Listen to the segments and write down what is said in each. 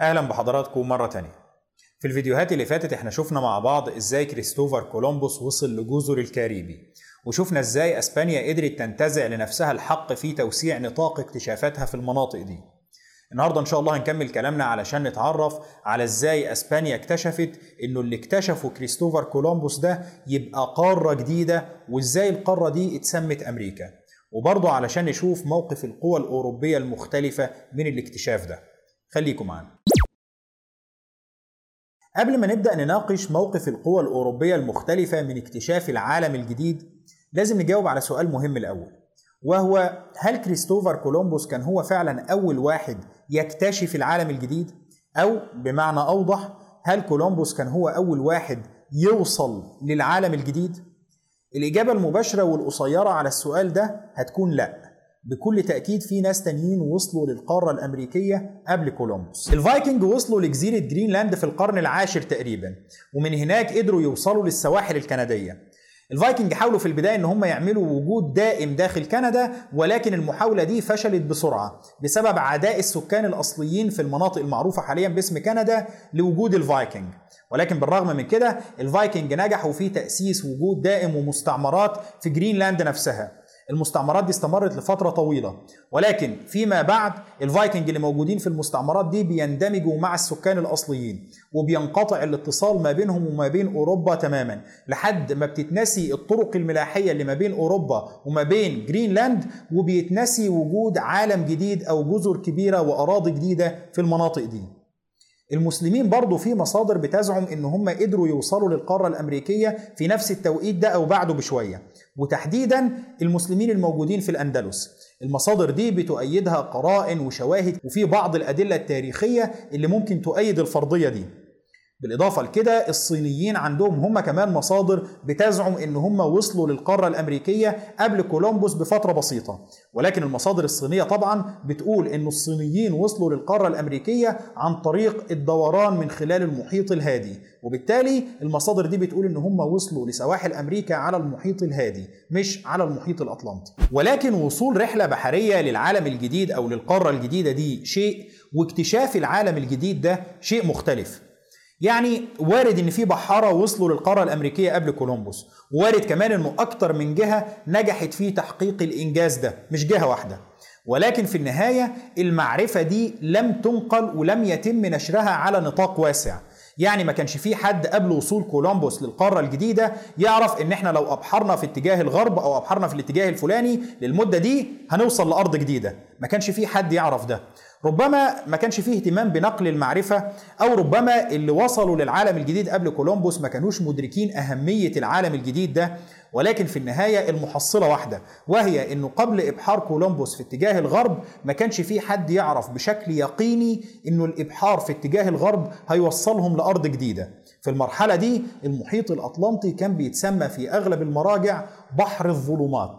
أهلا بحضراتكم مرة تانية. في الفيديوهات اللي فاتت إحنا شفنا مع بعض إزاي كريستوفر كولومبوس وصل لجزر الكاريبي. وشفنا إزاي إسبانيا قدرت تنتزع لنفسها الحق في توسيع نطاق اكتشافاتها في المناطق دي. النهارده إن شاء الله هنكمل كلامنا علشان نتعرف على إزاي إسبانيا اكتشفت إنه اللي اكتشفه كريستوفر كولومبوس ده يبقى قارة جديدة وإزاي القارة دي اتسمت أمريكا. وبرضه علشان نشوف موقف القوى الأوروبية المختلفة من الاكتشاف ده. خليكم معانا. قبل ما نبدأ نناقش موقف القوى الأوروبية المختلفة من اكتشاف العالم الجديد لازم نجاوب على سؤال مهم الأول وهو هل كريستوفر كولومبوس كان هو فعلا أول واحد يكتشف العالم الجديد؟ أو بمعنى أوضح هل كولومبوس كان هو أول واحد يوصل للعالم الجديد؟ الإجابة المباشرة والقصيرة على السؤال ده هتكون لأ بكل تأكيد في ناس تانيين وصلوا للقارة الأمريكية قبل كولومبوس. الفايكنج وصلوا لجزيرة جرينلاند في القرن العاشر تقريبا ومن هناك قدروا يوصلوا للسواحل الكندية. الفايكنج حاولوا في البداية إن هم يعملوا وجود دائم داخل كندا ولكن المحاولة دي فشلت بسرعة بسبب عداء السكان الأصليين في المناطق المعروفة حاليا باسم كندا لوجود الفايكنج. ولكن بالرغم من كده الفايكنج نجحوا في تأسيس وجود دائم ومستعمرات في جرينلاند نفسها. المستعمرات دي استمرت لفترة طويلة. ولكن فيما بعد الفايكنج اللي موجودين في المستعمرات دي بيندمجوا مع السكان الأصليين وبينقطع الاتصال ما بينهم وما بين أوروبا تماما. لحد ما بتتنسي الطرق الملاحية اللي ما بين أوروبا وما بين جرينلاند وبيتنسي وجود عالم جديد أو جزر كبيرة وأراضي جديدة في المناطق دي. المسلمين برضو في مصادر بتزعم إن هم قدروا يوصلوا للقارة الأمريكية في نفس التوقيت ده أو بعده بشوية. وتحديدا المسلمين الموجودين في الأندلس. المصادر دي بتؤيدها قرائن وشواهد وفي بعض الأدلة التاريخية اللي ممكن تؤيد الفرضية دي. بالإضافة لكده الصينيين عندهم هم كمان مصادر بتزعم إن هم وصلوا للقارة الأمريكية قبل كولومبوس بفترة بسيطة. ولكن المصادر الصينية طبعا بتقول إن الصينيين وصلوا للقارة الأمريكية عن طريق الدوران من خلال المحيط الهادي. وبالتالي المصادر دي بتقول إن هم وصلوا لسواحل أمريكا على المحيط الهادي مش على المحيط الأطلنطي. ولكن وصول رحلة بحرية للعالم الجديد أو للقارة الجديدة دي شيء واكتشاف العالم الجديد ده شيء مختلف. يعني وارد إن في بحارة وصلوا للقارة الأمريكية قبل كولومبوس. وارد كمان إنه أكتر من جهة نجحت في تحقيق الإنجاز ده مش جهة واحدة. ولكن في النهاية المعرفة دي لم تنقل ولم يتم نشرها على نطاق واسع. يعني ما كانش في حد قبل وصول كولومبوس للقارة الجديدة يعرف إن إحنا لو أبحرنا في اتجاه الغرب أو أبحرنا في الاتجاه الفلاني للمدة دي هنوصل لأرض جديدة. ما كانش في حد يعرف ده. ربما ما كانش فيه اهتمام بنقل المعرفة أو ربما اللي وصلوا للعالم الجديد قبل كولومبوس ما كانوش مدركين أهمية العالم الجديد ده ولكن في النهاية المحصلة واحدة وهي أنه قبل إبحار كولومبوس في اتجاه الغرب ما كانش فيه حد يعرف بشكل يقيني أنه الإبحار في اتجاه الغرب هيوصلهم لأرض جديدة. في المرحلة دي المحيط الأطلنطي كان بيتسمى في أغلب المراجع بحر الظلمات.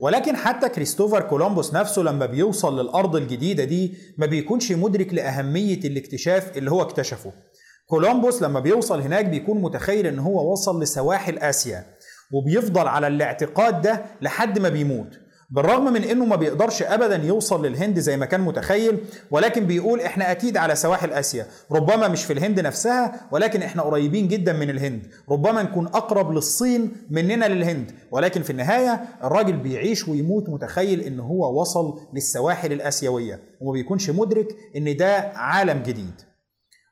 ولكن حتى كريستوفر كولومبوس نفسه لما بيوصل للأرض الجديدة دي ما بيكونش مدرك لأهمية الاكتشاف اللي هو اكتشفه. كولومبوس لما بيوصل هناك بيكون متخيل إن هو وصل لسواحل آسيا وبيفضل على الاعتقاد ده لحد ما بيموت. بالرغم من إنه ما بيقدرش ابدا يوصل للهند زي ما كان متخيل ولكن بيقول إحنا أكيد على سواحل آسيا. ربما مش في الهند نفسها ولكن إحنا قريبين جدا من الهند. ربما نكون أقرب للصين مننا للهند. ولكن في النهاية الراجل بيعيش ويموت متخيل إن هو وصل للسواحل الآسيوية. وما بيكونش مدرك إن ده عالم جديد.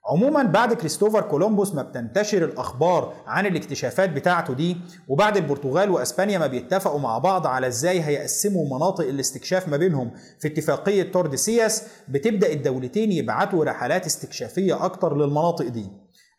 عموما بعد كريستوفر كولومبوس ما بتنتشر الأخبار عن الاكتشافات بتاعته دي وبعد البرتغال وأسبانيا ما بيتفقوا مع بعض على إزاي هيقسموا مناطق الاستكشاف ما بينهم. في اتفاقية تورديسياس بتبدأ الدولتين يبعتوا رحلات استكشافية أكتر للمناطق دي.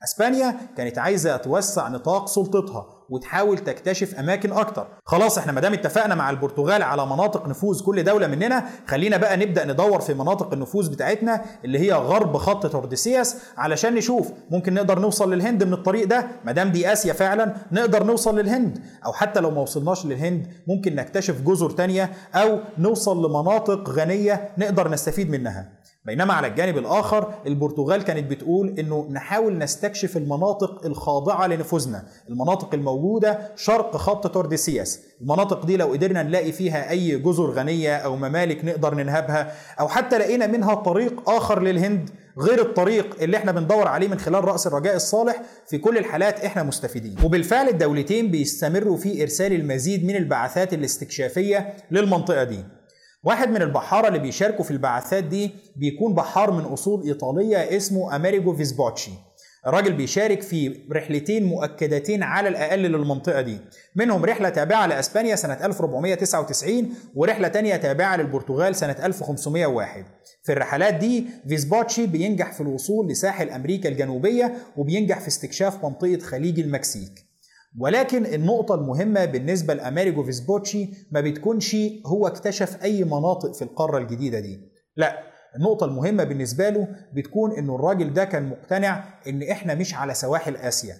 أسبانيا كانت عايزة توسع نطاق سلطتها وتحاول تكتشف أماكن أكتر. خلاص إحنا ما دام اتفقنا مع البرتغال على مناطق نفوذ كل دولة مننا خلينا بقى نبدأ ندور في مناطق النفوذ بتاعتنا اللي هي غرب خط تورديسياس علشان نشوف ممكن نقدر نوصل للهند من الطريق ده. ما دام دي آسيا فعلا نقدر نوصل للهند. أو حتى لو ما وصلناش للهند ممكن نكتشف جزر تانية أو نوصل لمناطق غنية نقدر نستفيد منها. بينما على الجانب الآخر البرتغال كانت بتقول إنه نحاول نستكشف المناطق الخاضعة لنفوذنا المناطق الموجودة شرق خط تورديسياس المناطق دي لو قدرنا نلاقي فيها أي جزر غنية أو ممالك نقدر ننهبها أو حتى لقينا منها طريق آخر للهند غير الطريق اللي إحنا بندور عليه من خلال رأس الرجاء الصالح في كل الحالات إحنا مستفيدين. وبالفعل الدولتين بيستمروا في إرسال المزيد من البعثات الاستكشافية للمنطقة دي. واحد من البحارة اللي بيشاركوا في البعثات دي بيكون بحار من أصول إيطالية اسمه أميريجو فيسبوتشي. الراجل بيشارك في رحلتين مؤكدتين على الأقل للمنطقة دي. منهم رحلة تابعة لأسبانيا سنة 1499 ورحلة تانية تابعة للبرتغال سنة 1501 في الرحلات دي فيسبوتشي بينجح في الوصول لساحل أمريكا الجنوبية وبينجح في استكشاف منطقة خليج المكسيك. ولكن النقطة المهمة بالنسبة لأميريجو فيسبوتشي ما بتكونش هو اكتشف أي مناطق في القارة الجديدة دي. لا النقطة المهمة بالنسبة له بتكون إنه الراجل ده كان مقتنع إن إحنا مش على سواحل آسيا.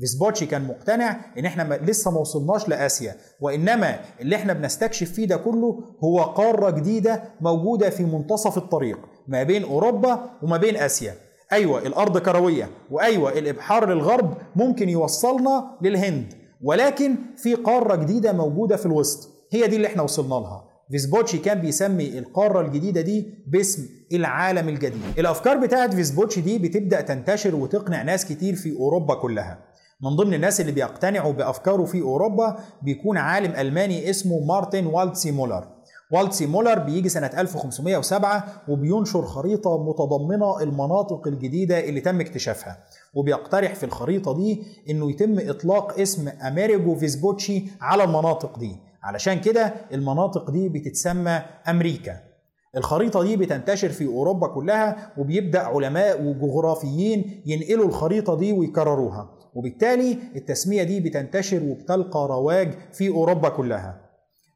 فيسبوتشي كان مقتنع إن إحنا لسه ما وصلناش لآسيا. وإنما اللي إحنا بنستكشف فيه ده كله هو قارة جديدة موجودة في منتصف الطريق ما بين أوروبا وما بين آسيا. أيوه الأرض كروية. وأيوة الإبحار للغرب ممكن يوصلنا للهند. ولكن في قارة جديدة موجودة في الوسط. هي دي اللي إحنا وصلنا لها. فيسبوتشي كان بيسمي القارة الجديدة دي باسم العالم الجديد. الأفكار بتاعت فيسبوتشي دي بتبدأ تنتشر وتقنع ناس كتير في أوروبا كلها. من ضمن الناس اللي بيقتنعوا بأفكاره في أوروبا بيكون عالم ألماني اسمه مارتن والتسي مولر. والتسي مولر بيجي سنة 1507 وبينشر خريطة متضمنة المناطق الجديدة اللي تم اكتشافها. وبيقترح في الخريطة دي إنه يتم إطلاق اسم أميريجو فيسبوتشي على المناطق دي. علشان كده المناطق دي بتتسمى أمريكا. الخريطة دي بتنتشر في أوروبا كلها وبيبدأ علماء وجغرافيين ينقلوا الخريطة دي ويكرروها. وبالتالي التسمية دي بتنتشر وبتلقى رواج في أوروبا كلها.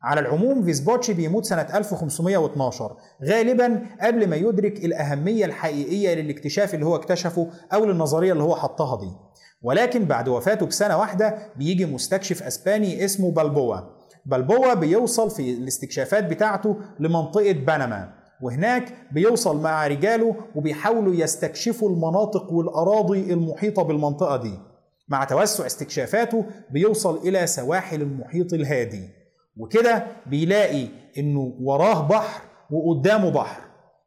على العموم فيسبوتشي بيموت سنة 1512 غالبا قبل ما يدرك الأهمية الحقيقية للاكتشاف اللي هو اكتشفه أو للنظرية اللي هو حطها دي. ولكن بعد وفاته بسنة واحدة بيجي مستكشف أسباني اسمه بالبوا. بالبوا بيوصل في الاستكشافات بتاعته لمنطقة بنما وهناك بيوصل مع رجاله وبيحاولوا يستكشفوا المناطق والأراضي المحيطة بالمنطقة دي. مع توسع استكشافاته بيوصل إلى سواحل المحيط الهادي. وكده بيلاقي إنه وراه بحر وقدامه بحر.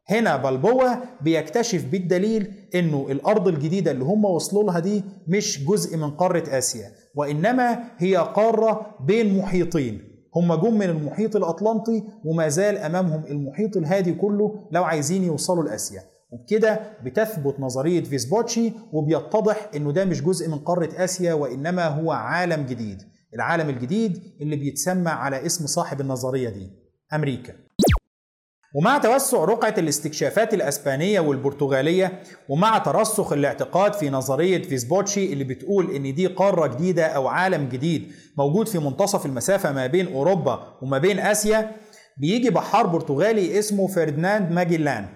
هنا بلبوة بيكتشف بالدليل إنه الأرض الجديدة اللي هم وصلوا لها دي مش جزء من قارة آسيا وإنما هي قارة بين محيطين. هم جم من المحيط الأطلنطي وما زال أمامهم المحيط الهادي كله لو عايزين يوصلوا لآسيا. وبكده بتثبت نظرية فيسبوتشي وبيتضح إنه ده مش جزء من قارة آسيا وإنما هو عالم جديد. العالم الجديد اللي بيتسمى على اسم صاحب النظرية دي أمريكا. ومع توسع رقعة الاستكشافات الأسبانية والبرتغالية ومع ترسخ الاعتقاد في نظرية فيسبوتشي اللي بتقول إن دي قارة جديدة أو عالم جديد موجود في منتصف المسافة ما بين أوروبا وما بين آسيا بيجي بحار برتغالي اسمه فرديناند ماجلان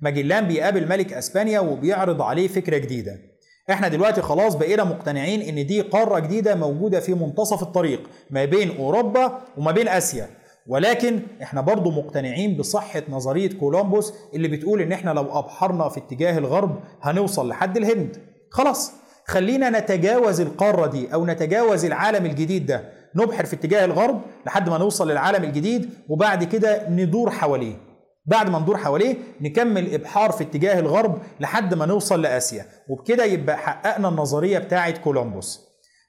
ماجلان بيقابل ملك أسبانيا وبيعرض عليه فكرة جديدة. إحنا دلوقتي خلاص بقينا مقتنعين ان دي قارة جديدة موجودة في منتصف الطريق ما بين أوروبا وما بين آسيا. ولكن إحنا برضو مقتنعين بصحة نظرية كولومبوس اللي بتقول إن إحنا لو أبحرنا في اتجاه الغرب هنوصل لحد الهند. خلاص خلينا نتجاوز القارة دي أو نتجاوز العالم الجديد ده. نبحر في اتجاه الغرب لحد ما نوصل للعالم الجديد وبعد كده ندور حواليه. بعد ما ندور حواليه نكمل إبحار في اتجاه الغرب لحد ما نوصل لآسيا. وبكده يبقى حققنا النظرية بتاعه كولومبوس.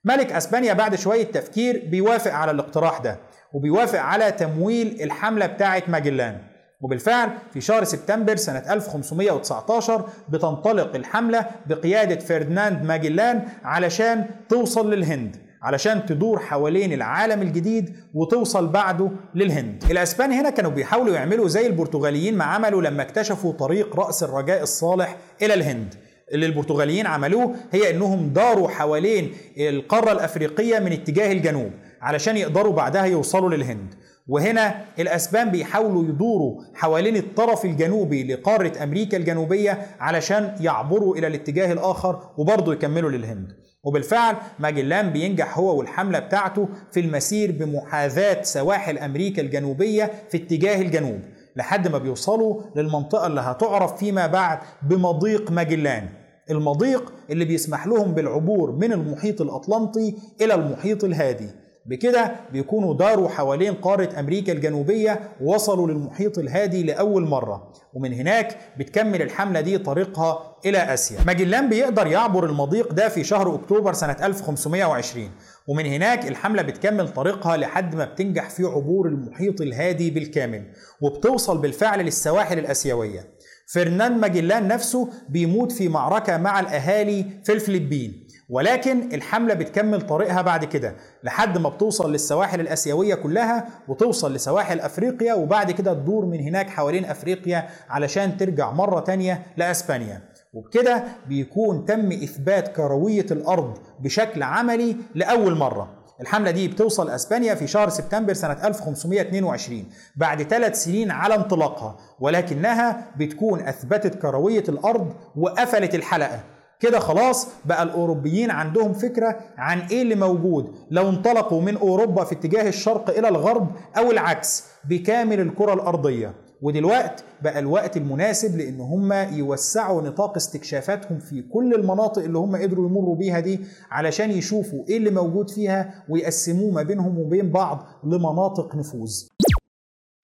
ملك أسبانيا بعد شوية تفكير بيوافق على الاقتراح ده وبيوافق على تمويل الحملة بتاعه ماجلان وبالفعل في شهر سبتمبر سنة 1519 بتنطلق الحملة بقيادة فرديناند ماجلان علشان توصل للهند. علشان تدور حوالين العالم الجديد وتوصل بعده للهند. الأسبان هنا كانوا بيحاولوا يعملوا زي البرتغاليين ما عملوا لما اكتشفوا طريق رأس الرجاء الصالح إلى الهند. اللي البرتغاليين عملوه هي إنهم داروا حوالين القارة الأفريقية من اتجاه الجنوب علشان يقدروا بعدها يوصلوا للهند. وهنا الأسبان بيحاولوا يدوروا حوالين الطرف الجنوبي لقارة أمريكا الجنوبية علشان يعبروا إلى الاتجاه الآخر وبرضه يكملوا للهند. وبالفعل ماجلان بينجح هو والحملة بتاعته في المسير بمحاذاة سواحل أمريكا الجنوبية في اتجاه الجنوب لحد ما بيوصلوا للمنطقة اللي هتعرف فيما بعد بمضيق ماجلان المضيق اللي بيسمح لهم بالعبور من المحيط الأطلنطي إلى المحيط الهادي. بكده بيكونوا داروا حوالين قارة أمريكا الجنوبية ووصلوا للمحيط الهادي لأول مرة. ومن هناك بتكمل الحملة دي طريقها إلى آسيا. ماجلان بيقدر يعبر المضيق ده في شهر أكتوبر سنة 1520 ومن هناك الحملة بتكمل طريقها لحد ما بتنجح في عبور المحيط الهادي بالكامل وبتوصل بالفعل للسواحل الآسيوية. فرنان ماجلان نفسه بيموت في معركة مع الأهالي في الفلبين. ولكن الحملة بتكمل طريقها بعد كده لحد ما بتوصل للسواحل الآسيوية كلها وتوصل لسواحل أفريقيا وبعد كده تدور من هناك حوالين أفريقيا علشان ترجع مرة تانية لأسبانيا. وبكده بيكون تم إثبات كروية الأرض بشكل عملي لأول مرة. الحملة دي بتوصل أسبانيا في شهر سبتمبر سنة 1522 بعد ثلاث سنين على انطلاقها ولكنها بتكون أثبتت كروية الأرض وقفلت الحلقة. كده خلاص بقى الأوروبيين عندهم فكرة عن إيه اللي موجود. لو انطلقوا من أوروبا في اتجاه الشرق إلى الغرب أو العكس بكامل الكرة الأرضية. ودلوقت بقى الوقت المناسب لأن هم يوسعوا نطاق استكشافاتهم في كل المناطق اللي هم قدروا يمروا بيها دي علشان يشوفوا إيه اللي موجود فيها ويقسموه ما بينهم وبين بعض لمناطق نفوذ.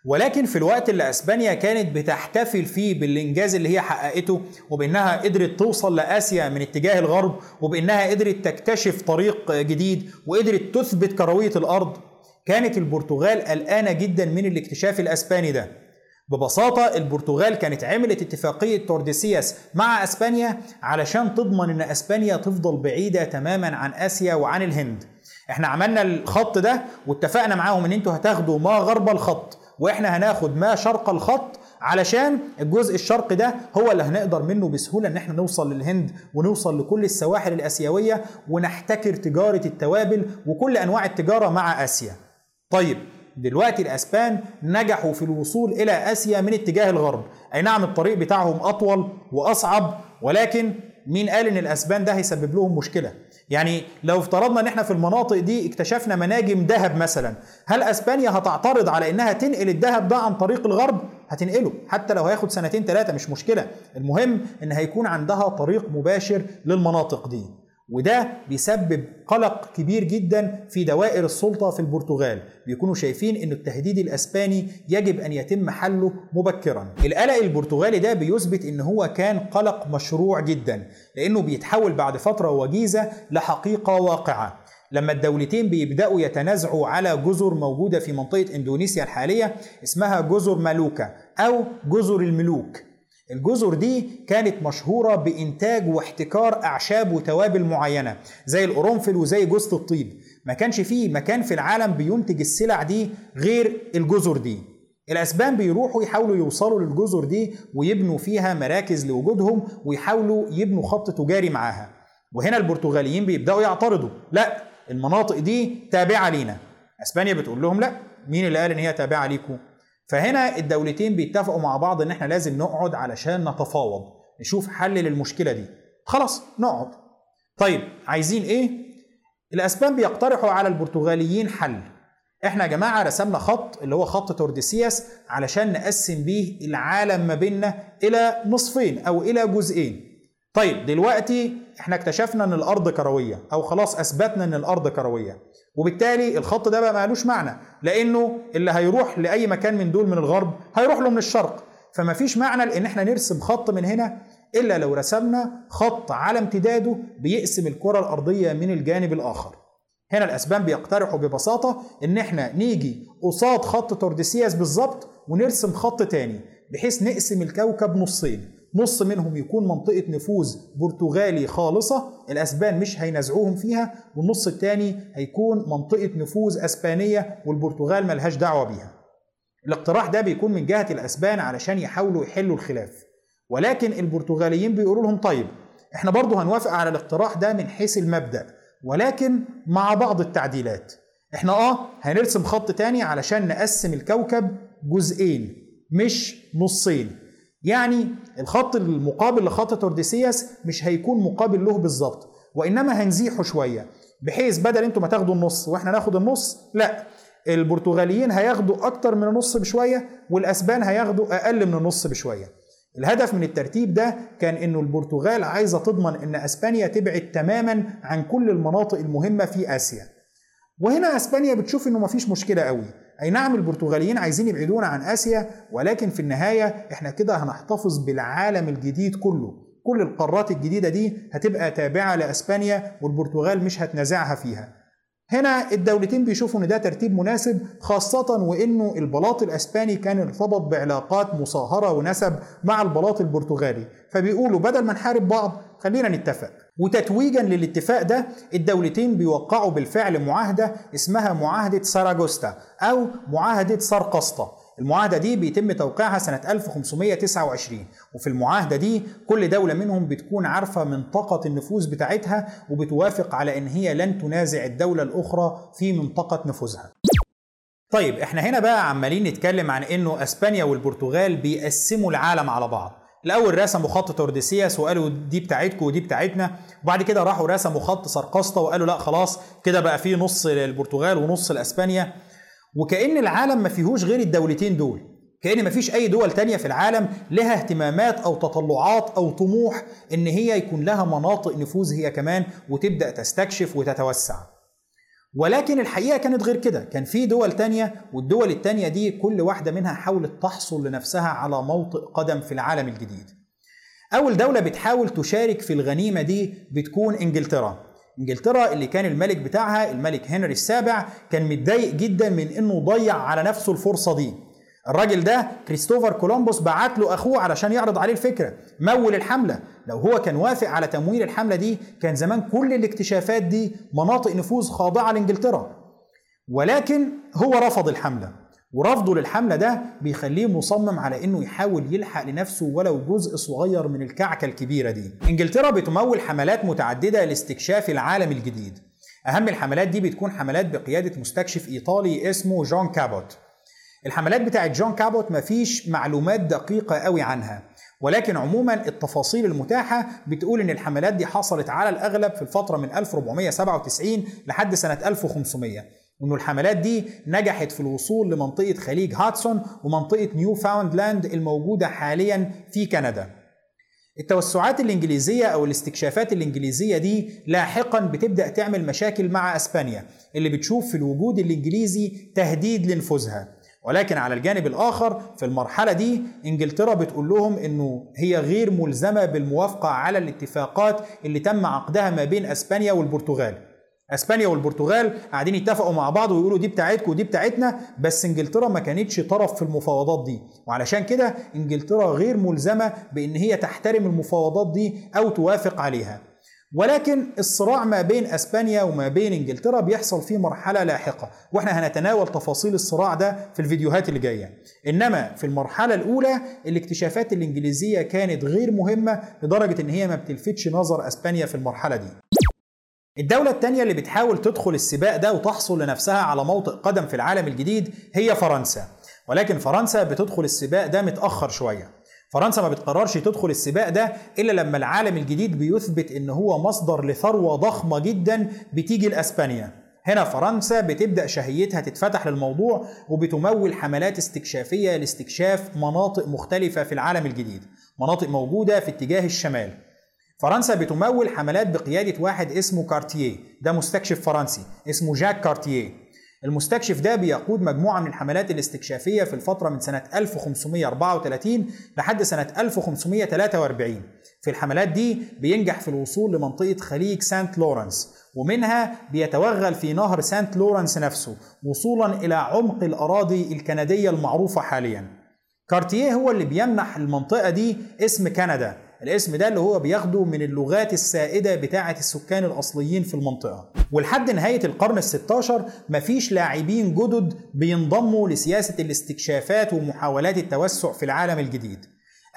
ولكن في الوقت اللي أسبانيا كانت بتحتفل فيه بالإنجاز اللي هي حققته وبأنها قدرت توصل لآسيا من اتجاه الغرب وبأنها قدرت تكتشف طريق جديد وقدرت تثبت كروية الأرض كانت البرتغال قلقانة جدا من الاكتشاف الأسباني ده. ببساطة البرتغال كانت عملت اتفاقية تورديسياس مع أسبانيا علشان تضمن إن أسبانيا تفضل بعيدة تماما عن آسيا وعن الهند. إحنا عملنا الخط ده واتفقنا معاهم إن أنتوا هتاخدوا ما غرب الخط. وإحنا هناخد ما شرق الخط علشان الجزء الشرقي ده هو اللي هنقدر منه بسهولة إن إحنا نوصل للهند ونوصل لكل السواحل الآسيوية ونحتكر تجارة التوابل وكل أنواع التجارة مع آسيا. طيب دلوقتي الأسبان نجحوا في الوصول إلى آسيا من اتجاه الغرب أي نعم الطريق بتاعهم أطول وأصعب ولكن مين قال إن الأسبان ده هيسبب لهم مشكلة يعني لو افترضنا إن إحنا في المناطق دي اكتشفنا مناجم ذهب مثلا هل أسبانيا هتعترض على إنها تنقل الذهب ده عن طريق الغرب؟ هتنقله حتى لو هياخد سنتين ثلاثة مش مشكلة المهم إن هيكون عندها طريق مباشر للمناطق دي. وده بيسبب قلق كبير جدا في دوائر السلطة في البرتغال. بيكونوا شايفين إن التهديد الأسباني يجب أن يتم حله مبكرا. القلق البرتغالي ده بيثبت إن هو كان قلق مشروع جدا لأنه بيتحول بعد فترة وجيزة لحقيقة واقعة. لما الدولتين بيبدأوا يتنازعوا على جزر موجودة في منطقة إندونيسيا الحالية اسمها جزر مالوكا أو جزر الملوك. الجزر دي كانت مشهورة بإنتاج واحتكار أعشاب وتوابل معينة زي القرنفل وزي جوزة الطيب. ما كانش فيه مكان في العالم بينتج السلع دي غير الجزر دي. الأسبان بيروحوا يحاولوا يوصلوا للجزر دي ويبنوا فيها مراكز لوجودهم ويحاولوا يبنوا خط تجاري معاها. وهنا البرتغاليين بيبدأوا يعترضوا. لا المناطق دي تابعة لينا. أسبانيا بتقول لهم لا. مين اللي قال إن هي تابعة ليكم فهنا الدولتين بيتفقوا مع بعض إن إحنا لازم نقعد علشان نتفاوض نشوف حل للمشكلة دي. خلاص نقعد. طيب عايزين إيه؟ الأسبان بيقترحوا على البرتغاليين حل. إحنا يا جماعة رسمنا خط اللي هو خط تورديسياس علشان نقسم بيه العالم ما بيننا إلى نصفين أو إلى جزئين. طيب دلوقتي إحنا اكتشفنا إن الأرض كروية أو خلاص أثبتنا إن الأرض كروية وبالتالي الخط ده بقى مالوش معنى لأنه اللي هيروح لأي مكان من دول من الغرب هيروح له من الشرق فما فيش معنى لأن إحنا نرسم خط من هنا إلا لو رسمنا خط على امتداده بيقسم الكرة الأرضية من الجانب الآخر. هنا الأسبان بيقترحوا ببساطة إن إحنا نيجي قصاد خط تورديسياس بالظبط ونرسم خط تاني بحيث نقسم الكوكب نصين. نص منهم يكون منطقة نفوذ برتغالي خالصة الأسبان مش هينازعوهم فيها والنص الثاني هيكون منطقة نفوذ أسبانية والبرتغال ملهاش دعوة بيها. الاقتراح ده بيكون من جهة الأسبان علشان يحاولوا يحلوا الخلاف. ولكن البرتغاليين بيقولوا لهم طيب إحنا برضه هنوافق على الاقتراح ده من حيث المبدأ ولكن مع بعض التعديلات. إحنا آه هنرسم خط تاني علشان نقسم الكوكب جزئين مش نصين. يعني الخط المقابل لخط تورديسياس مش هيكون مقابل له بالظبط وإنما هنزيحه شوية بحيث بدل أنتوا ما تاخدوا النص وإحنا ناخد النص لا البرتغاليين هياخدوا أكتر من النص بشوية والأسبان هياخدوا أقل من النص بشوية. الهدف من الترتيب ده كان إنه البرتغال عايزة تضمن إن أسبانيا تبعد تماما عن كل المناطق المهمة في آسيا. وهنا إسبانيا بتشوف إنه مفيش مشكلة قوي. أي نعم البرتغاليين عايزين يبعدونا عن آسيا ولكن في النهاية إحنا كده هنحتفظ بالعالم الجديد كله. كل القارات الجديدة دي هتبقى تابعة لإسبانيا والبرتغال مش هتنازعها فيها. هنا الدولتين بيشوفوا إن ده ترتيب مناسب خاصة وإنه البلاط الأسباني كان ارتبط بعلاقات مصاهرة ونسب مع البلاط البرتغالي. فبيقولوا بدل ما نحارب بعض خلينا نتفق. وتتويجا للاتفاق ده الدولتين بيوقعوا بالفعل معاهدة اسمها معاهدة ساراجوستا أو معاهدة سارقسطة المعاهدة دي بيتم توقيعها سنة 1529 وفي المعاهدة دي كل دولة منهم بتكون عارفة منطقة النفوذ بتاعتها وبتوافق على إن هي لن تنازع الدولة الأخرى في منطقة نفوذها. طيب إحنا هنا بقى عمالين نتكلم عن إنه إسبانيا والبرتغال بيقسموا العالم على بعض. الأول رسموا خط تورديسياس وقالوا دي بتاعتكم ودي بتاعتنا وبعد كده راحوا رسموا خط سرقسطة وقالوا لا خلاص كده بقى فيه نص للبرتغال ونص لإسبانيا. وكأن العالم ما فيهوش غير الدولتين دول. كأن ما فيش أي دول تانية في العالم لها اهتمامات أو تطلعات أو طموح إن هي يكون لها مناطق نفوذ هي كمان وتبدأ تستكشف وتتوسع. ولكن الحقيقة كانت غير كده. كان في دول تانية والدول التانية دي كل واحدة منها حاولت تحصل لنفسها على موطئ قدم في العالم الجديد. أول دولة بتحاول تشارك في الغنيمة دي بتكون إنجلترا. انجلترا اللي كان الملك بتاعها الملك هنري السابع كان متضايق جدا من إنه ضيع على نفسه الفرصة دي. الراجل ده كريستوفر كولومبوس بعت له أخوه علشان يعرض عليه الفكرة يمول الحملة. لو هو كان وافق على تمويل الحملة دي كان زمان كل الاكتشافات دي مناطق نفوذ خاضعة لإنجلترا. ولكن هو رفض الحملة. ورفضه للحملة ده بيخليه مصمم على إنه يحاول يلحق لنفسه ولو جزء صغير من الكعكة الكبيرة دي. إنجلترا بتمول حملات متعددة لاستكشاف العالم الجديد. أهم الحملات دي بتكون حملات بقيادة مستكشف إيطالي اسمه جون كابوت. الحملات بتاعت جون كابوت مفيش معلومات دقيقة قوي عنها ولكن عموما التفاصيل المتاحة بتقول إن الحملات دي حصلت على الأغلب في الفترة من 1497 لحد سنة 1500 وانه الحملات دي نجحت في الوصول لمنطقة خليج هدسون ومنطقة نيو فاوندلاند الموجودة حاليا في كندا. التوسعات الإنجليزية أو الاستكشافات الإنجليزية دي لاحقا بتبدأ تعمل مشاكل مع أسبانيا اللي بتشوف في الوجود الإنجليزي تهديد لنفوذها. ولكن على الجانب الآخر في المرحلة دي إنجلترا بتقول لهم إنه هي غير ملزمة بالموافقة على الاتفاقات اللي تم عقدها ما بين أسبانيا والبرتغال. اسبانيا والبرتغال قاعدين يتفقوا مع بعض ويقولوا دي بتاعتكم ودي بتاعتنا بس انجلترا ما كانتش طرف في المفاوضات دي. وعلشان كده انجلترا غير ملزمة بإن هي تحترم المفاوضات دي أو توافق عليها. ولكن الصراع ما بين اسبانيا وما بين انجلترا بيحصل في مرحلة لاحقة وإحنا هنتناول تفاصيل الصراع ده في الفيديوهات اللي جاية. إنما في المرحلة الأولى الاكتشافات الإنجليزية كانت غير مهمة لدرجة إن هي ما بتلفتش نظر اسبانيا في المرحلة دي. الدولة التانية اللي بتحاول تدخل السباق ده وتحصل لنفسها على موطئ قدم في العالم الجديد هي فرنسا. ولكن فرنسا بتدخل السباق ده متأخر شوية. فرنسا ما بتقررش تدخل السباق ده إلا لما العالم الجديد بيثبت إن هو مصدر لثروة ضخمة جدا بتيجي لأسبانيا. هنا فرنسا بتبدأ شهيتها تتفتح للموضوع وبتمول حملات استكشافية لاستكشاف مناطق مختلفة في العالم الجديد. مناطق موجودة في اتجاه الشمال. فرنسا بتمول حملات بقيادة واحد اسمه كارتيه ده مستكشف فرنسي اسمه جاك كارتيه المستكشف ده بيقود مجموعة من الحملات الاستكشافية في الفترة من سنة 1534 لحد سنة 1543 في الحملات دي بينجح في الوصول لمنطقة خليج سانت لورنس ومنها بيتوغل في نهر سانت لورنس نفسه وصولا إلى عمق الأراضي الكندية المعروفة حاليا. كارتيه هو اللي بيمنح المنطقة دي اسم كندا. الاسم ده اللي هو بياخده من اللغات السائدة بتاعة السكان الأصليين في المنطقة. ولحد نهاية القرن ال16 مفيش لاعبين جدد بينضموا لسياسة الاستكشافات ومحاولات التوسع في العالم الجديد.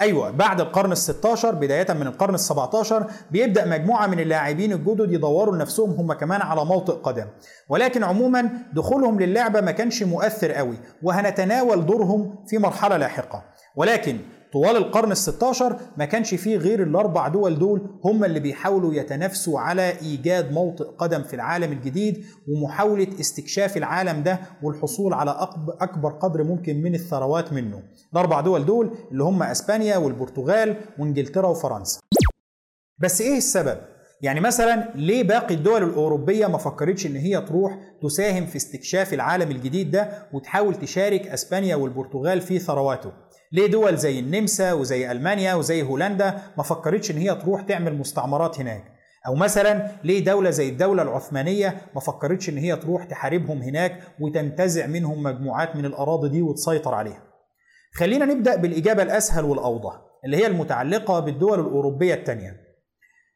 أيوه بعد القرن ال16 بداية من القرن ال17 بيبدأ مجموعة من اللاعبين الجدد يدوروا لنفسهم هم كمان على موطئ قدم. ولكن عموما دخولهم للعبة ما كانش مؤثر قوي وهنتناول دورهم في مرحلة لاحقة. ولكن طوال القرن ال16 ما كانش فيه غير الأربع دول دول هم اللي بيحاولوا يتنافسوا على إيجاد موطئ قدم في العالم الجديد ومحاولة استكشاف العالم ده والحصول على أكبر قدر ممكن من الثروات منه. الأربع دول دول اللي هم أسبانيا والبرتغال وإنجلترا وفرنسا. بس إيه السبب؟ يعني مثلا ليه باقي الدول الأوروبية ما فكرتش إن هي تروح تساهم في استكشاف العالم الجديد ده وتحاول تشارك أسبانيا والبرتغال في ثرواته؟ ليه دول زي النمسا وزي ألمانيا وزي هولندا ما فكرتش إن هي تروح تعمل مستعمرات هناك. أو مثلا ليه دولة زي الدولة العثمانية ما فكرتش إن هي تروح تحاربهم هناك وتنتزع منهم مجموعات من الأراضي دي وتسيطر عليها. خلينا نبدأ بالإجابة الأسهل والأوضح اللي هي المتعلقة بالدول الأوروبية التانية.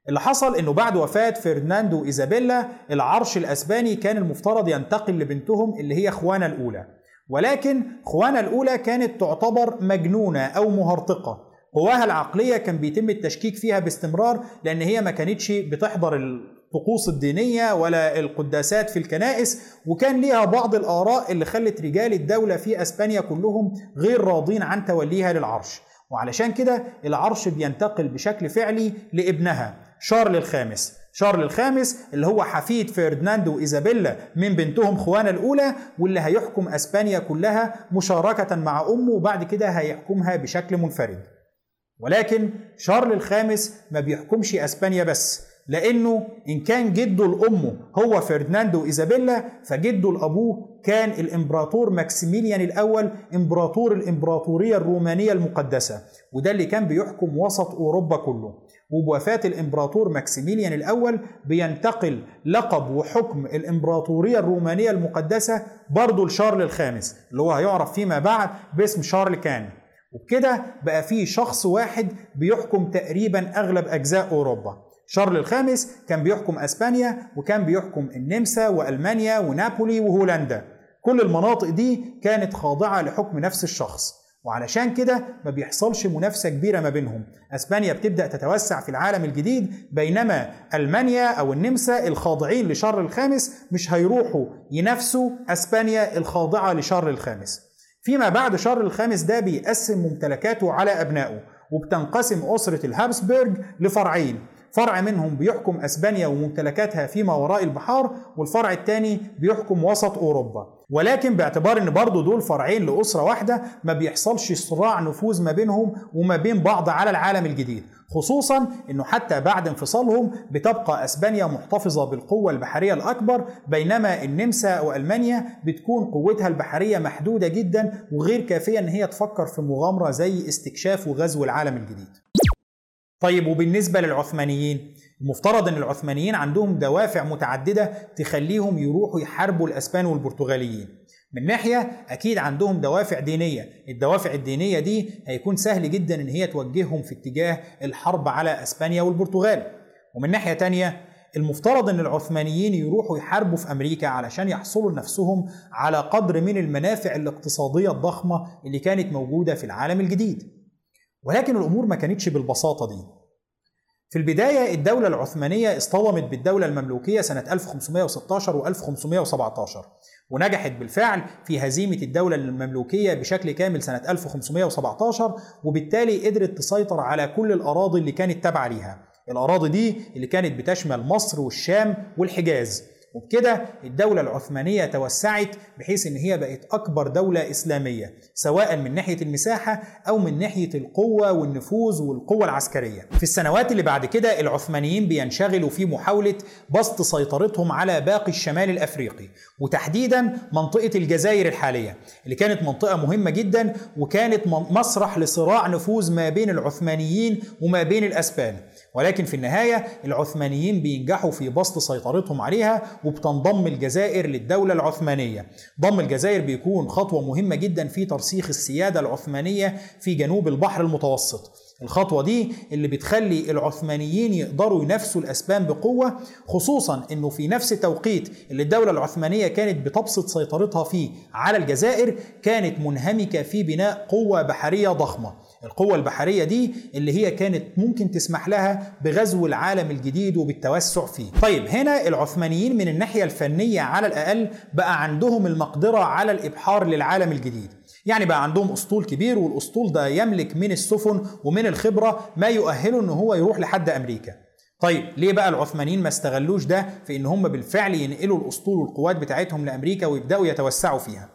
اللي حصل إنه بعد وفاة فرناندو وإيزابيلا العرش الأسباني كان المفترض ينتقل لبنتهم اللي هي خوانا الأولى. ولكن خوانا الأولى كانت تعتبر مجنونة أو مهرطقة. قواها العقلية كان بيتم التشكيك فيها باستمرار لأن هي ما كانتش بتحضر الطقوس الدينية ولا القداسات في الكنائس وكان ليها بعض الآراء اللي خلت رجال الدولة في أسبانيا كلهم غير راضين عن توليها للعرش. وعلشان كده العرش بينتقل بشكل فعلي لابنها شارل الخامس. شارل الخامس اللي هو حفيد فرديناندو وإيزابيلا من بنتهم خوانا الأولى واللي هيحكم أسبانيا كلها مشاركة مع أمه وبعد كده هيحكمها بشكل منفرد. ولكن شارل الخامس ما بيحكمش أسبانيا بس لأنه إن كان جده لأمه هو فرديناند وإيزابيلا فجده لأبوه كان الإمبراطور ماكسيميليان الأول إمبراطور الإمبراطورية الرومانية المقدسة وده اللي كان بيحكم وسط أوروبا كله. وبوفاة الإمبراطور ماكسيميليان الأول بينتقل لقب وحكم الإمبراطورية الرومانية المقدسة برضه لشارل الخامس اللي هو هيعرف فيما بعد باسم شارل كان. وبكده بقى في شخص واحد بيحكم تقريبا أغلب أجزاء أوروبا. شارل الخامس كان بيحكم أسبانيا وكان بيحكم النمسا وألمانيا ونابولي وهولندا. كل المناطق دي كانت خاضعة لحكم نفس الشخص. وعلشان كده ما بيحصلش منافسة كبيرة ما بينهم. أسبانيا بتبدأ تتوسع في العالم الجديد بينما ألمانيا أو النمسا الخاضعين لشارل الخامس مش هيروحوا ينافسوا أسبانيا الخاضعة لشارل الخامس. فيما بعد شارل الخامس ده بيقسم ممتلكاته على أبنائه وبتنقسم أسرة الهابسبرج لفرعين. فرع منهم بيحكم أسبانيا وممتلكاتها فيما وراء البحار والفرع الثاني بيحكم وسط أوروبا. ولكن باعتبار إن برضو دول فرعين لأسرة واحدة ما بيحصلش صراع نفوذ ما بينهم وما بين بعض على العالم الجديد. خصوصا إنه حتى بعد انفصالهم بتبقى أسبانيا محتفظة بالقوة البحرية الأكبر بينما النمسا وألمانيا بتكون قوتها البحرية محدودة جدا وغير كافية إن هي تفكر في مغامرة زي استكشاف وغزو العالم الجديد. طيب وبالنسبة للعثمانيين المفترض إن العثمانيين عندهم دوافع متعددة تخليهم يروحوا يحاربوا الأسبان والبرتغاليين. من ناحية أكيد عندهم دوافع دينية. الدوافع الدينية دي هيكون سهل جدا إن هي توجههم في اتجاه الحرب على أسبانيا والبرتغال. ومن ناحية تانية المفترض إن العثمانيين يروحوا يحاربوا في أمريكا علشان يحصلوا لنفسهم على قدر من المنافع الاقتصادية الضخمة اللي كانت موجودة في العالم الجديد. ولكن الأمور ما كانتش بالبساطة دي. في البداية الدولة العثمانية اصطدمت بالدولة المملوكية سنة 1516 و 1517 ونجحت بالفعل في هزيمة الدولة المملوكية بشكل كامل سنة 1517 وبالتالي قدرت تسيطر على كل الأراضي اللي كانت تابعة ليها. الأراضي دي اللي كانت بتشمل مصر والشام والحجاز. وبكده الدولة العثمانية توسعت بحيث إن هي بقت أكبر دولة إسلامية سواء من ناحية المساحة أو من ناحية القوة والنفوذ والقوة العسكرية. في السنوات اللي بعد كده العثمانيين بينشغلوا في محاولة بسط سيطرتهم على باقي الشمال الأفريقي وتحديدا منطقة الجزائر الحالية اللي كانت منطقة مهمة جدا وكانت مسرح لصراع نفوذ ما بين العثمانيين وما بين الأسبان. ولكن في النهاية العثمانيين بينجحوا في بسط سيطرتهم عليها وبتنضم الجزائر للدولة العثمانية. ضم الجزائر بيكون خطوة مهمة جدا في ترسيخ السيادة العثمانية في جنوب البحر المتوسط. الخطوة دي اللي بتخلي العثمانيين يقدروا ينافسوا الأسبان بقوة خصوصا أنه في نفس التوقيت اللي الدولة العثمانية كانت بتبسط سيطرتها فيه على الجزائر كانت منهمكة في بناء قوة بحرية ضخمة. القوة البحرية دي اللي هي كانت ممكن تسمح لها بغزو العالم الجديد وبالتوسع فيه. طيب هنا العثمانيين من الناحية الفنية على الأقل بقى عندهم المقدرة على الإبحار للعالم الجديد. يعني بقى عندهم أسطول كبير والأسطول ده يملك من السفن ومن الخبرة ما يؤهله إن هو يروح لحد أمريكا. طيب ليه بقى العثمانيين ما استغلوش ده في إن هم بالفعل ينقلوا الأسطول والقوات بتاعتهم لأمريكا ويبدأوا يتوسعوا فيها؟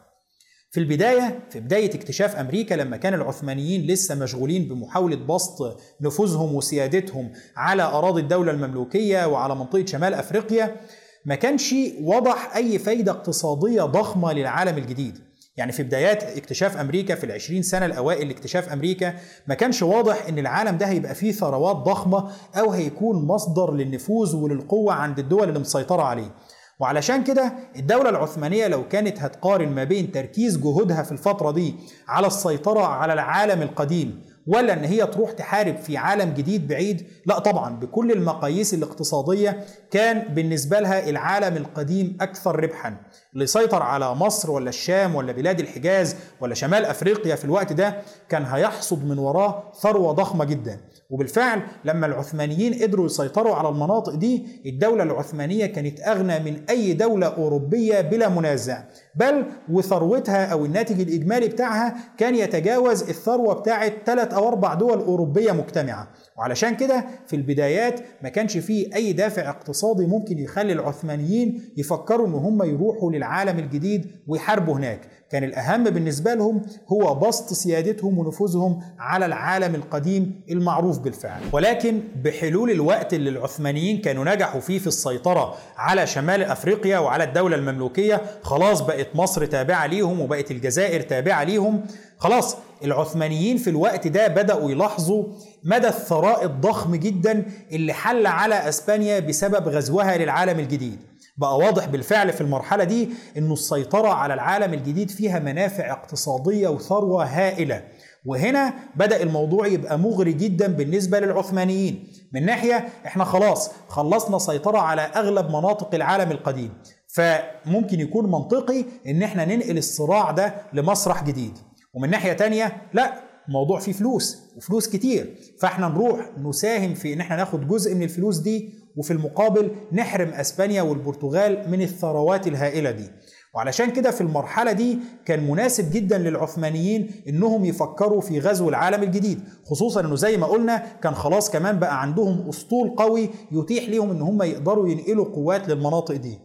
في البداية في بداية اكتشاف أمريكا لما كان العثمانيين لسه مشغولين بمحاولة بسط نفوذهم وسيادتهم على أراضي الدولة المملوكية وعلى منطقة شمال أفريقيا ما كانش وضح أي فايدة اقتصادية ضخمة للعالم الجديد. يعني في بدايات اكتشاف أمريكا في العشرين سنة الأوائل لاكتشاف أمريكا ما كانش واضح إن العالم ده هيبقى فيه ثروات ضخمة أو هيكون مصدر للنفوذ وللقوة عند الدول اللي مسيطرة عليه. وعلشان كده الدولة العثمانية لو كانت هتقارن ما بين تركيز جهودها في الفترة دي على السيطرة على العالم القديم ولا إن هي تروح تحارب في عالم جديد بعيد لا طبعا بكل المقاييس الاقتصادية كان بالنسبة لها العالم القديم أكثر ربحا. اللي سيطر على مصر ولا الشام ولا بلاد الحجاز ولا شمال أفريقيا في الوقت ده كان هيحصد من وراه ثروة ضخمة جدا. وبالفعل لما العثمانيين قدروا يسيطروا على المناطق دي الدولة العثمانية كانت أغنى من أي دولة أوروبية بلا منازع. بل وثروتها أو الناتج الإجمالي بتاعها كان يتجاوز الثروة بتاعة ثلاث أو أربع دول أوروبية مجتمعة. وعلشان كده في البدايات ما كانش فيه أي دافع اقتصادي ممكن يخلي العثمانيين يفكروا إن هم يروحوا للعالم الجديد ويحاربوا هناك. كان الأهم بالنسبة لهم هو بسط سيادتهم ونفوذهم على العالم القديم المعروف بالفعل. ولكن بحلول الوقت اللي العثمانيين كانوا نجحوا فيه في السيطرة على شمال أفريقيا وعلى الدولة المملوكية خلاص بقت مصر تابعة ليهم وبقت الجزائر تابعة ليهم. خلاص العثمانيين في الوقت ده بدأوا يلاحظوا مدى الثراء الضخم جدا اللي حل على أسبانيا بسبب غزوها للعالم الجديد. بقى واضح بالفعل في المرحلة دي أنه السيطرة على العالم الجديد فيها منافع اقتصادية وثروة هائلة. وهنا بدأ الموضوع يبقى مغري جدا بالنسبة للعثمانيين. من ناحية إحنا خلاص خلصنا سيطرة على أغلب مناطق العالم القديم. فممكن يكون منطقي إن إحنا ننقل الصراع ده لمسرح جديد. ومن ناحية تانية لا الموضوع فيه فلوس وفلوس كتير. فإحنا نروح نساهم في إن إحنا ناخد جزء من الفلوس دي وفي المقابل نحرم أسبانيا والبرتغال من الثروات الهائلة دي. وعلشان كده في المرحلة دي كان مناسب جدا للعثمانيين إنهم يفكروا في غزو العالم الجديد. خصوصا إنه زي ما قلنا كان خلاص كمان بقى عندهم أسطول قوي يتيح لهم إن هم يقدروا ينقلوا قوات للمناطق دي.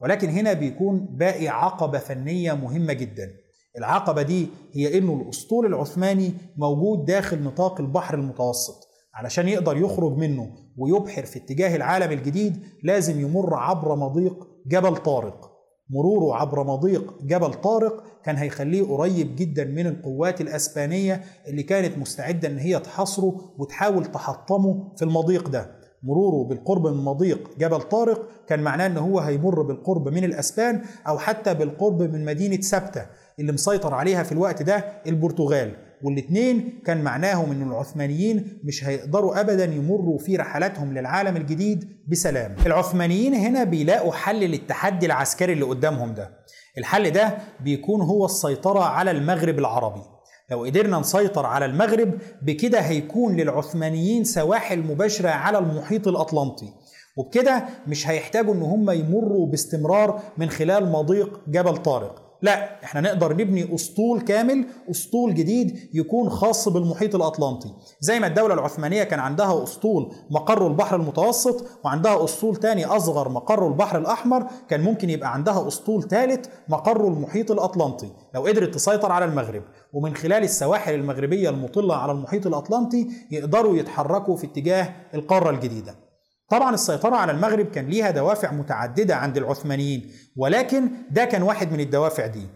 ولكن هنا بيكون باقي عقبة فنية مهمة جدا. العقبة دي هي إنه الأسطول العثماني موجود داخل نطاق البحر المتوسط. علشان يقدر يخرج منه ويبحر في اتجاه العالم الجديد لازم يمر عبر مضيق جبل طارق. مروره عبر مضيق جبل طارق كان هيخليه قريب جدا من القوات الأسبانية اللي كانت مستعدة إن هي تحاصره وتحاول تحطمه في المضيق ده. مروره بالقرب من مضيق جبل طارق كان معناه إن هو هيمر بالقرب من الأسبان أو حتى بالقرب من مدينة سبتة. اللي مسيطر عليها في الوقت ده البرتغال. والاثنين كان معناهم إن العثمانيين مش هيقدروا ابدا يمروا في رحلاتهم للعالم الجديد بسلام. العثمانيين هنا بيلاقوا حل للتحدي العسكري اللي قدامهم ده. الحل ده بيكون هو السيطرة على المغرب العربي. لو قدرنا نسيطر على المغرب بكده هيكون للعثمانيين سواحل مباشرة على المحيط الأطلنطي. وبكده مش هيحتاجوا إن هم يمروا باستمرار من خلال مضيق جبل طارق. لا إحنا نقدر نبني أسطول كامل أسطول جديد يكون خاص بالمحيط الأطلنطي. زي ما الدولة العثمانية كان عندها أسطول مقره البحر المتوسط وعندها أسطول تاني أصغر مقره البحر الأحمر كان ممكن يبقى عندها أسطول ثالث مقره المحيط الأطلنطي. لو قدرت تسيطر على المغرب ومن خلال السواحل المغربية المطلة على المحيط الأطلنطي يقدروا يتحركوا في اتجاه القارة الجديدة. طبعا السيطرة على المغرب كان ليها دوافع متعددة عند العثمانيين ولكن ده كان واحد من الدوافع دي.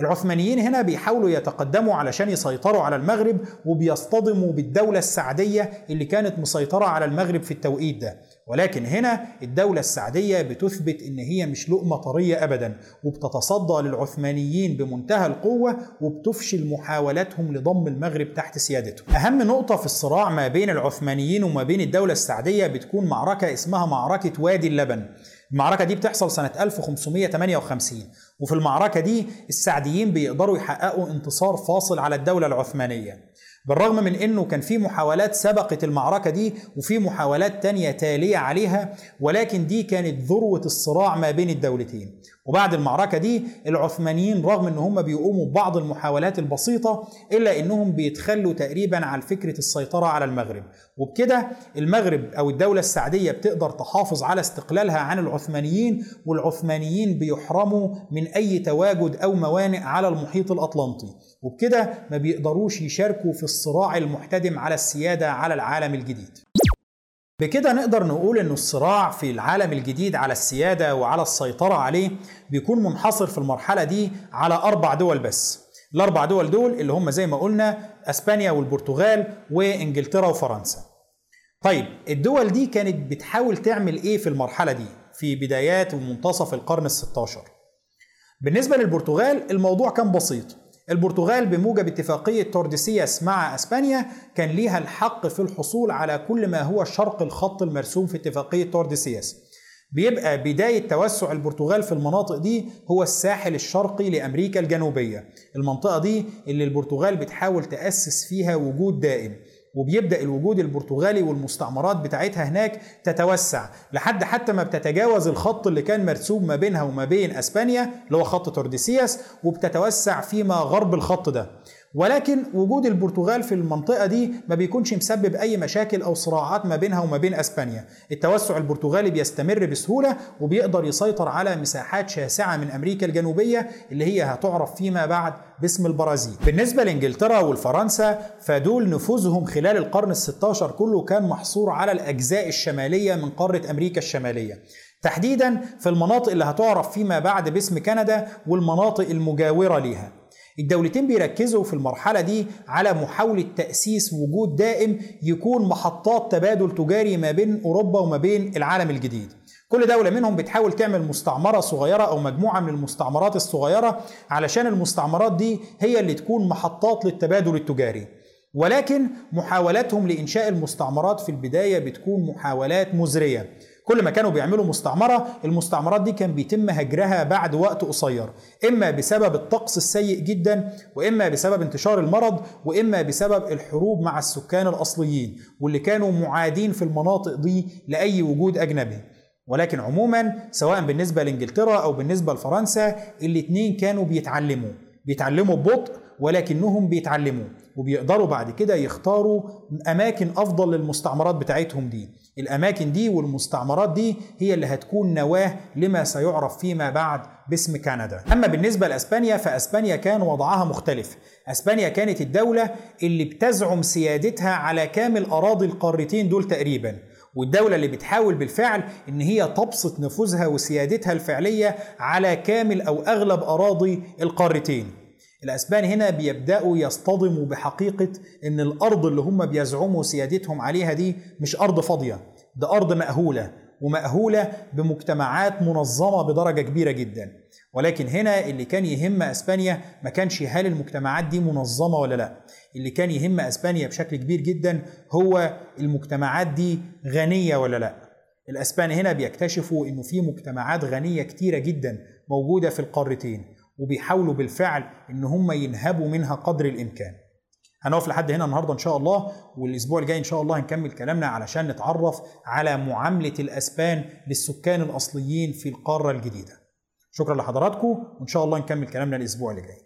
العثمانيين هنا بيحاولوا يتقدموا علشان يسيطروا على المغرب وبيصطدموا بالدولة السعدية اللي كانت مسيطرة على المغرب في التوقيت ده. ولكن هنا الدولة السعدية بتثبت إن هي مش لقمة طرية ابدا وبتتصدى للعثمانيين بمنتهى القوة وبتفشل محاولاتهم لضم المغرب تحت سيادتهم. أهم نقطة في الصراع ما بين العثمانيين وما بين الدولة السعدية بتكون معركة اسمها معركة وادي اللبن. المعركة دي بتحصل سنة 1558 وفي المعركة دي السعديين بيقدروا يحققوا انتصار فاصل على الدولة العثمانية. بالرغم من إنه كان في محاولات سبقت المعركة دي وفي محاولات تانية تالية عليها ولكن دي كانت ذروة الصراع ما بين الدولتين. وبعد المعركة دي العثمانيين رغم إن هم بيقوموا ببعض المحاولات البسيطة إلا إنهم بيتخلوا تقريبا عن فكرة السيطرة على المغرب. وبكده المغرب أو الدولة السعدية بتقدر تحافظ على استقلالها عن العثمانيين والعثمانيين بيحرموا من أي تواجد أو موانئ على المحيط الأطلنطي. وبكده ما بيقدروش يشاركوا في الصراع المحتدم على السيادة على العالم الجديد. بكده نقدر نقول انه الصراع في العالم الجديد على السيادة وعلى السيطرة عليه بيكون منحصر في المرحلة دي على أربع دول بس. الأربع دول دول اللي هم زي ما قلنا أسبانيا والبرتغال وإنجلترا وفرنسا. طيب الدول دي كانت بتحاول تعمل إيه في المرحلة دي؟ في بدايات ومنتصف القرن ال16 بالنسبة للبرتغال الموضوع كان بسيط. البرتغال بموجب اتفاقية تورديسياس مع أسبانيا كان ليها الحق في الحصول على كل ما هو شرق الخط المرسوم في اتفاقية تورديسياس. بيبقى بداية توسع البرتغال في المناطق دي هو الساحل الشرقي لأمريكا الجنوبية المنطقة دي اللي البرتغال بتحاول تأسس فيها وجود دائم. وبيبدأ الوجود البرتغالي والمستعمرات بتاعتها هناك تتوسع لحد حتى ما بتتجاوز الخط اللي كان مرسوم ما بينها وما بين أسبانيا اللي هو خط تورديسياس وبتتوسع فيما غرب الخط ده. ولكن وجود البرتغال في المنطقة دي ما بيكونش مسبب أي مشاكل أو صراعات ما بينها وما بين أسبانيا. التوسع البرتغالي بيستمر بسهولة وبيقدر يسيطر على مساحات شاسعة من أمريكا الجنوبية اللي هي هتعرف فيما بعد باسم البرازيل. بالنسبة لإنجلترا والفرنسا فدول نفوذهم خلال القرن ال16 كله كان محصور على الأجزاء الشمالية من قارة أمريكا الشمالية. تحديدا في المناطق اللي هتعرف فيما بعد باسم كندا والمناطق المجاورة ليها. الدولتين بيركزوا في المرحلة دي على محاولة تأسيس وجود دائم يكون محطات تبادل تجاري ما بين أوروبا وما بين العالم الجديد. كل دولة منهم بتحاول تعمل مستعمرة صغيرة أو مجموعة من المستعمرات الصغيرة علشان المستعمرات دي هي اللي تكون محطات للتبادل التجاري. ولكن محاولاتهم لإنشاء المستعمرات في البداية بتكون محاولات مزرية. كل ما كانوا بيعملوا مستعمرة المستعمرات دي كان بيتم هجرها بعد وقت قصير. إما بسبب الطقس السيء جدا وإما بسبب انتشار المرض وإما بسبب الحروب مع السكان الأصليين واللي كانوا معادين في المناطق دي لأي وجود أجنبي. ولكن عموما سواء بالنسبة لإنجلترا أو بالنسبة لفرنسا الاتنين كانوا بيتعلموا. بيتعلموا ببطء ولكنهم بيتعلموا. وبيقدروا بعد كده يختاروا أماكن أفضل للمستعمرات بتاعتهم دي. الأماكن دي والمستعمرات دي هي اللي هتكون نواة لما سيعرف فيما بعد باسم كندا. أما بالنسبة لأسبانيا فأسبانيا كان وضعها مختلف. أسبانيا كانت الدولة اللي بتزعم سيادتها على كامل أراضي القارتين دول تقريبا. والدولة اللي بتحاول بالفعل إن هي تبسط نفوذها وسيادتها الفعلية على كامل أو أغلب أراضي القارتين. الأسبان هنا بيبدأوا يصطدموا بحقيقة إن الأرض اللي هم بيزعموا سيادتهم عليها دي مش أرض فاضية ده أرض مأهولة ومأهولة بمجتمعات منظمة بدرجة كبيرة جدا. ولكن هنا اللي كان يهم أسبانيا ما كانش هل المجتمعات دي منظمة ولا لأ. اللي كان يهم أسبانيا بشكل كبير جدا هو المجتمعات دي غنية ولا لأ. الاسبان هنا بيكتشفوا إنه في مجتمعات غنية كتيرة جدا موجودة في القارتين. وبيحاولوا بالفعل إن هم ينهبوا منها قدر الإمكان. هنقف لحد هنا النهارده إن شاء الله والأسبوع الجاي إن شاء الله هنكمل كلامنا علشان نتعرف على معاملة الأسبان للسكان الأصليين في القارة الجديدة. شكرا لحضراتكم وإن شاء الله نكمل كلامنا الأسبوع اللي جاي.